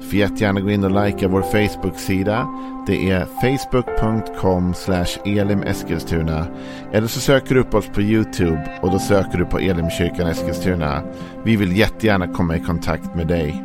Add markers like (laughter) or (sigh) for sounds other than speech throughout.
Du får jättegärna gå in och likea vår Facebook-sida. Det är facebook.com elimeskilstuna. Eller så söker du upp oss på YouTube och då söker du på Elimkyrkan Eskilstuna. Vi vill jättegärna komma i kontakt med dig.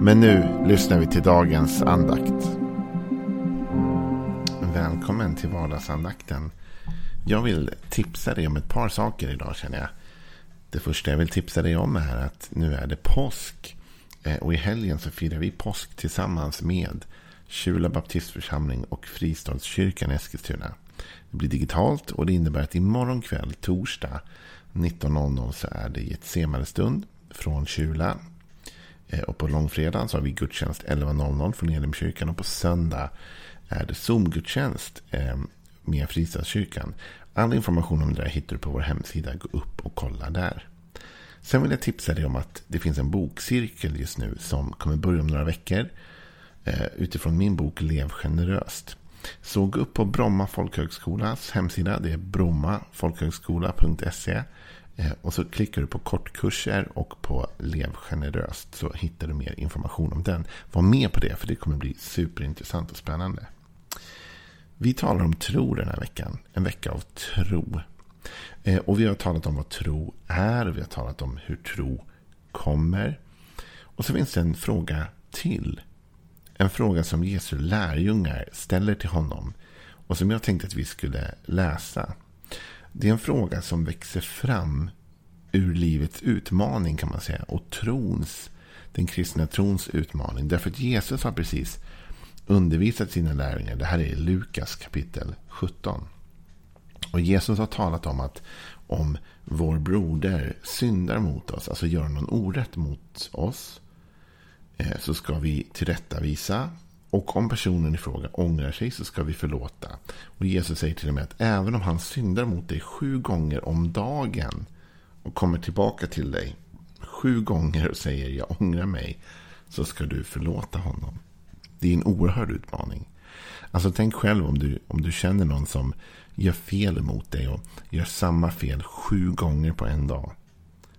Men nu lyssnar vi till dagens andakt. Välkommen till vardagsandakten. Jag vill tipsa dig om ett par saker idag känner jag. Det första jag vill tipsa dig om är att nu är det påsk. Eh, och i helgen så firar vi påsk tillsammans med Kjula baptistförsamling och Fristadskyrkan i Eskilstuna. Det blir digitalt och det innebär att imorgon kväll, torsdag 19.00 så är det Getsemanestund från Kjula. Eh, och på långfredagen så har vi gudstjänst 11.00 från Elimkyrkan och på söndag är det Zoom-gudstjänst eh, med Fristadskyrkan. All information om det där hittar du på vår hemsida. Gå upp och kolla där. Sen vill jag tipsa dig om att det finns en bokcirkel just nu som kommer börja om några veckor. Eh, utifrån min bok Lev generöst. Så gå upp på Bromma folkhögskolas hemsida. Det är brommafolkhögskola.se. Eh, och så klickar du på kortkurser och på Lev generöst. Så hittar du mer information om den. Var med på det för det kommer bli superintressant och spännande. Vi talar om tro den här veckan. En vecka av tro. Eh, och vi har talat om vad tro är. Vi har talat om hur tro kommer. Och så finns det en fråga till. En fråga som Jesu lärjungar ställer till honom. Och som jag tänkte att vi skulle läsa. Det är en fråga som växer fram ur livets utmaning kan man säga. Och trons, den kristna trons utmaning. Därför att Jesus har precis undervisat sina lärjungar. Det här är Lukas kapitel 17. Och Jesus har talat om att om vår broder syndar mot oss, alltså gör någon orätt mot oss, eh, så ska vi tillrättavisa. Och om personen i fråga ångrar sig så ska vi förlåta. Och Jesus säger till och med att även om han syndar mot dig sju gånger om dagen och kommer tillbaka till dig sju gånger och säger jag ångrar mig så ska du förlåta honom. Det är en oerhörd utmaning. Alltså tänk själv om du, om du känner någon som gör fel mot dig och gör samma fel sju gånger på en dag.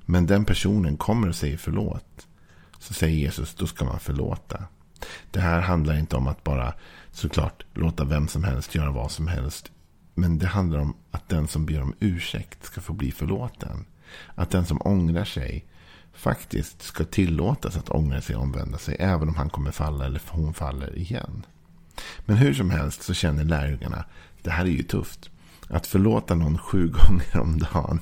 Men den personen kommer och säger förlåt. Så säger Jesus, då ska man förlåta. Det här handlar inte om att bara såklart låta vem som helst göra vad som helst. Men det handlar om att den som ber om ursäkt ska få bli förlåten. Att den som ångrar sig faktiskt ska tillåtas att ångra sig och omvända sig. Även om han kommer falla eller hon faller igen. Men hur som helst så känner lärjungarna det här är ju tufft. Att förlåta någon sju (laughs) gånger om dagen.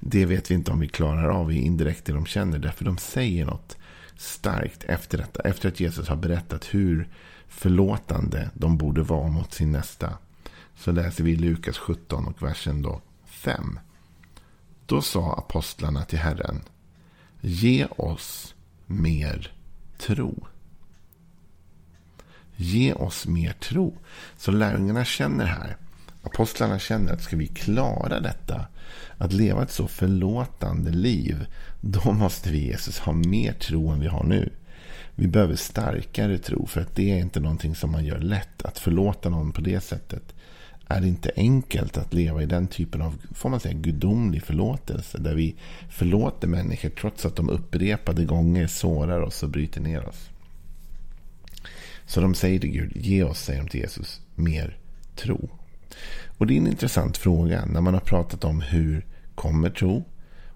Det vet vi inte om vi klarar av i indirekt det de känner. Därför de säger något starkt efter detta. Efter att Jesus har berättat hur förlåtande de borde vara mot sin nästa. Så läser vi Lukas 17 och versen då 5. Då sa apostlarna till Herren. Ge oss mer tro. Ge oss mer tro. Så lärjungarna känner här, apostlarna känner att ska vi klara detta, att leva ett så förlåtande liv, då måste vi Jesus ha mer tro än vi har nu. Vi behöver starkare tro, för att det är inte någonting som man gör lätt. Att förlåta någon på det sättet är inte enkelt att leva i den typen av, får man säga, gudomlig förlåtelse. Där vi förlåter människor trots att de upprepade gånger sårar oss och bryter ner oss. Så de säger till Gud, ge oss, säger de till Jesus, mer tro. Och det är en intressant fråga när man har pratat om hur kommer tro?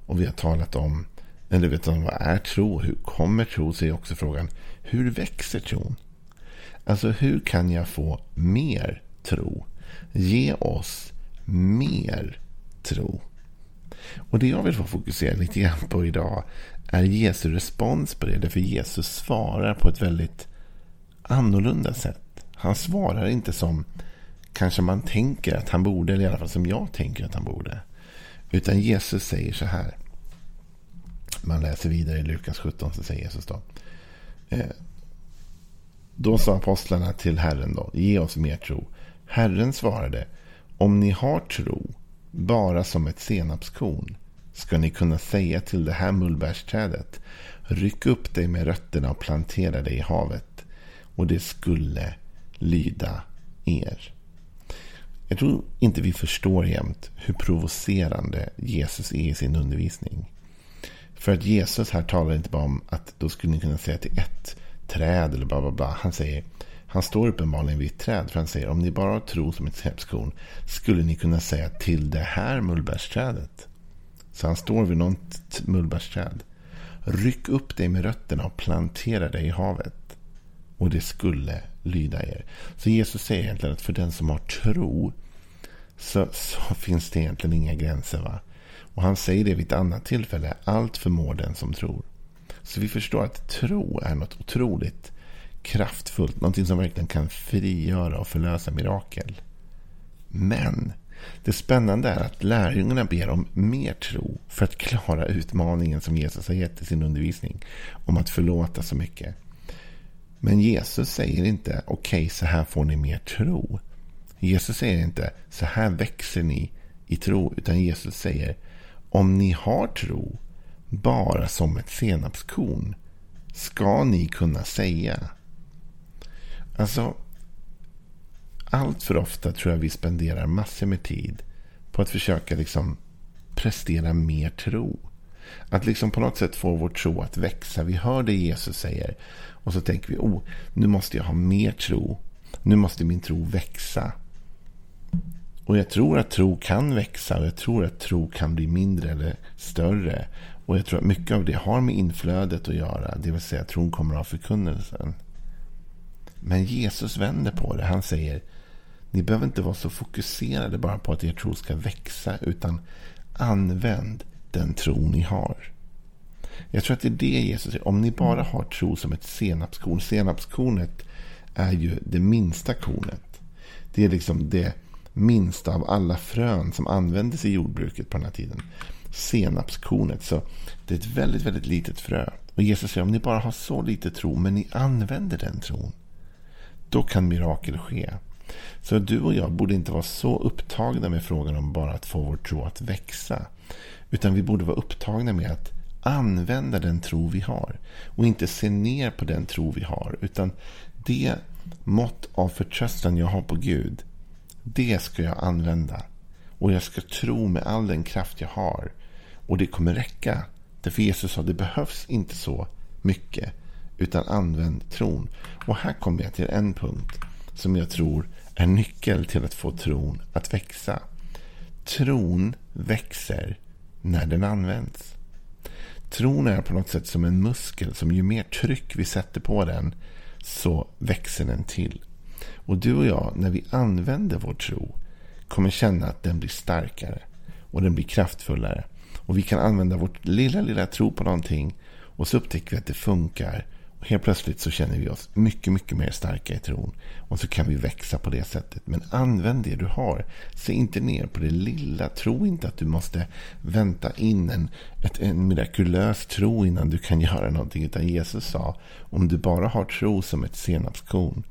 Och vi har talat om, eller vet om vad är tro? Hur kommer tro? Så är också frågan, hur växer tron? Alltså hur kan jag få mer tro? Ge oss mer tro. Och det jag vill få fokusera lite grann på idag är Jesu respons på det. Därför Jesus svarar på ett väldigt annorlunda sätt. Han svarar inte som kanske man tänker att han borde, eller i alla fall som jag tänker att han borde. Utan Jesus säger så här. Man läser vidare i Lukas 17 så säger Jesus då. Eh, då sa apostlarna till Herren då, ge oss mer tro. Herren svarade, om ni har tro bara som ett senapskorn ska ni kunna säga till det här mullbärsträdet. Ryck upp dig med rötterna och plantera dig i havet. Och det skulle lyda er. Jag tror inte vi förstår jämt hur provocerande Jesus är i sin undervisning. För att Jesus här talar inte bara om att då skulle ni kunna säga till ett träd eller bla bla bla. Han säger, han står uppenbarligen vid ett träd. För han säger, om ni bara har tro som ett snäppskorn skulle ni kunna säga till det här mullbärsträdet. Så han står vid något mullbärsträd. Ryck upp dig med rötterna och plantera dig i havet. Och det skulle lyda er. Så Jesus säger egentligen att för den som har tro så, så finns det egentligen inga gränser. va? Och han säger det vid ett annat tillfälle. Allt förmår den som tror. Så vi förstår att tro är något otroligt kraftfullt. Någonting som verkligen kan frigöra och förlösa mirakel. Men det spännande är att lärjungarna ber om mer tro för att klara utmaningen som Jesus har gett i sin undervisning. Om att förlåta så mycket. Men Jesus säger inte okej, okay, så här får ni mer tro. Jesus säger inte så här växer ni i tro. Utan Jesus säger om ni har tro bara som ett senapskorn ska ni kunna säga. Alltså, allt för ofta tror jag vi spenderar massor med tid på att försöka liksom prestera mer tro. Att liksom på något sätt få vår tro att växa. Vi hör det Jesus säger och så tänker vi, oh, nu måste jag ha mer tro. Nu måste min tro växa. Och jag tror att tro kan växa och jag tror att tro kan bli mindre eller större. Och jag tror att mycket av det har med inflödet att göra. Det vill säga att tron kommer av förkunnelsen. Men Jesus vänder på det. Han säger ni behöver inte vara så fokuserade bara på att er tro ska växa. Utan använd den tro ni har. Jag tror att det är det Jesus säger. Om ni bara har tro som ett senapskorn. Senapskornet är ju det minsta kornet. Det är liksom det minsta av alla frön som användes i jordbruket på den här tiden. Senapskornet. Så det är ett väldigt, väldigt litet frö. Och Jesus säger om ni bara har så lite tro men ni använder den tron. Då kan mirakel ske. Så du och jag borde inte vara så upptagna med frågan om bara att få vår tro att växa. Utan vi borde vara upptagna med att använda den tro vi har. Och inte se ner på den tro vi har. Utan det mått av förtröstan jag har på Gud. Det ska jag använda. Och jag ska tro med all den kraft jag har. Och det kommer räcka. Därför Jesus sa det behövs inte så mycket. Utan använd tron. Och här kommer jag till en punkt som jag tror är nyckel till att få tron att växa. Tron växer när den används. Tron är på något sätt som en muskel som ju mer tryck vi sätter på den så växer den till. Och du och jag, när vi använder vår tro, kommer känna att den blir starkare och den blir kraftfullare. Och vi kan använda vårt lilla, lilla tro på någonting och så upptäcker vi att det funkar. Helt plötsligt så känner vi oss mycket, mycket mer starka i tron. Och så kan vi växa på det sättet. Men använd det du har. Se inte ner på det lilla. Tro inte att du måste vänta in en, ett, en mirakulös tro innan du kan (laughs) göra någonting. Utan Jesus sa, om du bara har tro som ett senapskorn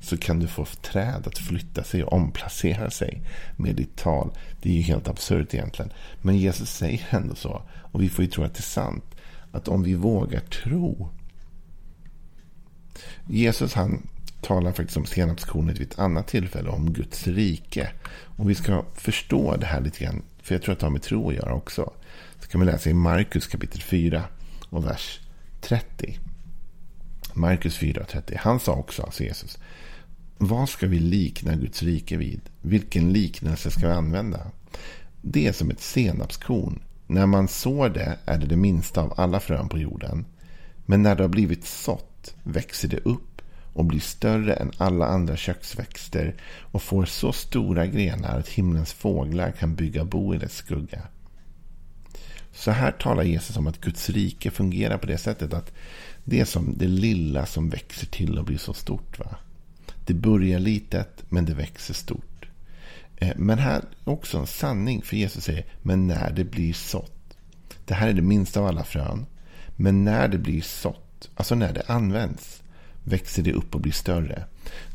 så kan du få träd att flytta sig och omplacera sig med ditt tal. Det är ju helt absurt egentligen. Men Jesus säger ändå så. Och vi får ju tro att det är sant. Att om vi vågar tro. Jesus han talar faktiskt om senapskornet vid ett annat tillfälle. Om Guds rike. Och vi ska förstå det här lite grann. För jag tror att det har med tro att göra också. Så kan vi läsa i Markus kapitel 4 och vers 30. Markus 4 och 30. Han sa också, alltså Jesus. Vad ska vi likna Guds rike vid? Vilken liknelse ska vi använda? Det är som ett senapskorn. När man sår det är det det minsta av alla frön på jorden. Men när det har blivit sått växer det upp och blir större än alla andra köksväxter och får så stora grenar att himlens fåglar kan bygga bo i dess skugga. Så här talar Jesus om att Guds rike fungerar på det sättet att det är som det lilla som växer till och blir så stort. va? Det börjar litet, men det växer stort. Eh, men här är också en sanning, för Jesus säger, men när det blir sått. Det här är det minsta av alla frön. Men när det blir sått, alltså när det används, växer det upp och blir större.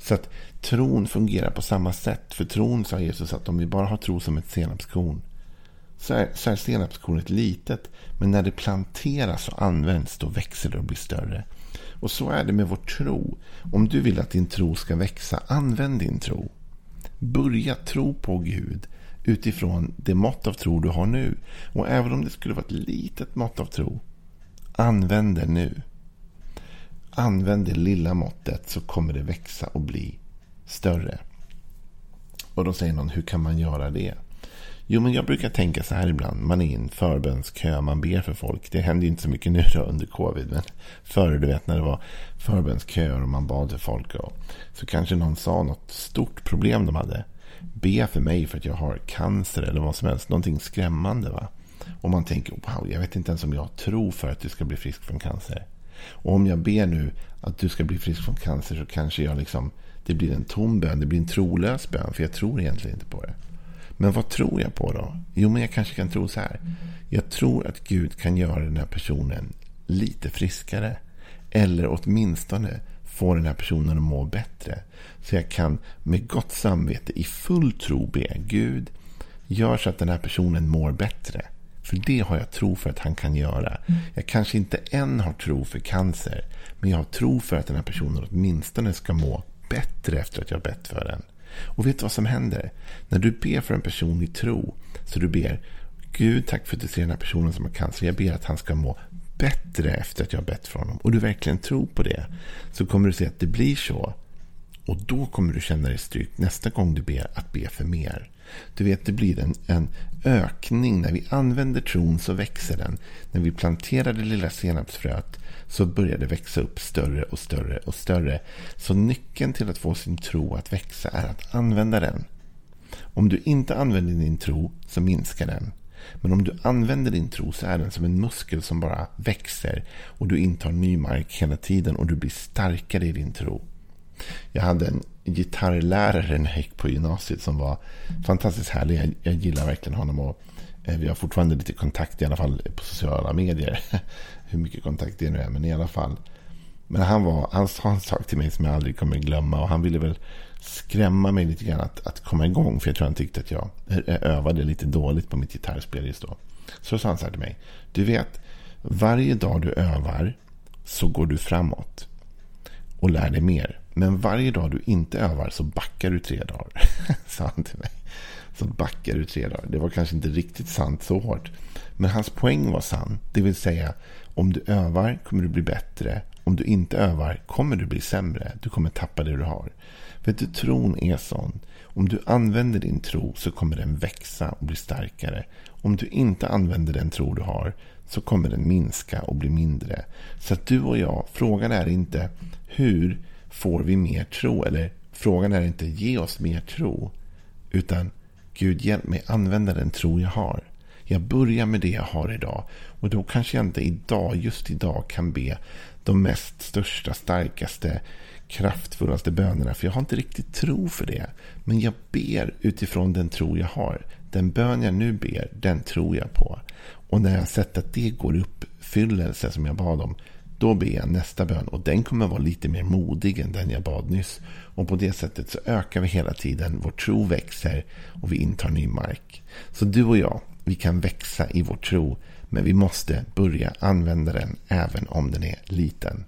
Så att tron fungerar på samma sätt. För tron, sa Jesus, att om vi bara har tro som ett senapskorn, så är, så är senapskornet litet. Men när det planteras och används då växer det och blir större. Och så är det med vår tro. Om du vill att din tro ska växa, använd din tro. Börja tro på Gud utifrån det mått av tro du har nu. Och även om det skulle vara ett litet mått av tro, använd det nu. Använd det lilla måttet så kommer det växa och bli större. Och då säger någon, hur kan man göra det? Jo, men jag brukar tänka så här ibland. Man är i en förbönskö, man ber för folk. Det händer ju inte så mycket nu då under covid. Men förr, du vet när det var förbönsköer och man bad för folk. Och, så kanske någon sa något stort problem de hade. Be för mig för att jag har cancer eller vad som helst. Någonting skrämmande. va? Och man tänker, wow, jag vet inte ens om jag tror för att du ska bli frisk från cancer. Och om jag ber nu att du ska bli frisk från cancer så kanske jag liksom, det blir en tom bön, det blir en trolös bön. För jag tror egentligen inte på det. Men vad tror jag på då? Jo, men jag kanske kan tro så här. Jag tror att Gud kan göra den här personen lite friskare. Eller åtminstone få den här personen att må bättre. Så jag kan med gott samvete i full tro be Gud, gör så att den här personen mår bättre. För det har jag tro för att han kan göra. Jag kanske inte än har tro för cancer. Men jag har tro för att den här personen åtminstone ska må bättre efter att jag bett för den. Och vet du vad som händer? När du ber för en person i tro. Så du ber Gud, tack för att du ser den här personen som har cancer. Jag ber att han ska må bättre efter att jag har bett för honom. Och du verkligen tror på det. Så kommer du se att det blir så. Och då kommer du känna dig styrkt nästa gång du ber att be för mer. Du vet, det blir en, en ökning. När vi använder tron så växer den. När vi planterar det lilla senapsfröet så börjar det växa upp större och större och större. Så nyckeln till att få sin tro att växa är att använda den. Om du inte använder din tro så minskar den. Men om du använder din tro så är den som en muskel som bara växer och du intar ny mark hela tiden och du blir starkare i din tro. Jag hade en gitarrlärare när jag gick på gymnasiet som var fantastiskt härlig. Jag, jag gillar verkligen honom och eh, vi har fortfarande lite kontakt i alla fall på sociala medier. (laughs) Hur mycket kontakt det nu är, men i alla fall. Men han, var, han sa en sak till mig som jag aldrig kommer glömma och han ville väl skrämma mig lite grann att, att komma igång. För jag tror han tyckte att jag eh, eh, övade lite dåligt på mitt gitarrspel just då. Så sa han så här till mig. Du vet, varje dag du övar så går du framåt och lär dig mer. Men varje dag du inte övar så backar du tre dagar. (laughs) sa han till mig. Så backar du tre dagar. Det var kanske inte riktigt sant så hårt. Men hans poäng var sann. Det vill säga, om du övar kommer du bli bättre. Om du inte övar kommer du bli sämre. Du kommer tappa det du har. Vet du, tron är sån. Om du använder din tro så kommer den växa och bli starkare. Om du inte använder den tro du har så kommer den minska och bli mindre. Så att du och jag, frågan är inte hur får vi mer tro? Eller frågan är inte ge oss mer tro. Utan Gud hjälp mig använda den tro jag har. Jag börjar med det jag har idag. Och då kanske jag inte idag, just idag, kan be de mest största, starkaste, kraftfullaste bönerna. För jag har inte riktigt tro för det. Men jag ber utifrån den tro jag har. Den bön jag nu ber, den tror jag på. Och när jag har sett att det går i uppfyllelse som jag bad om. Då ber jag nästa bön och den kommer vara lite mer modig än den jag bad nyss. Och på det sättet så ökar vi hela tiden. Vår tro växer och vi intar ny mark. Så du och jag, vi kan växa i vår tro. Men vi måste börja använda den även om den är liten.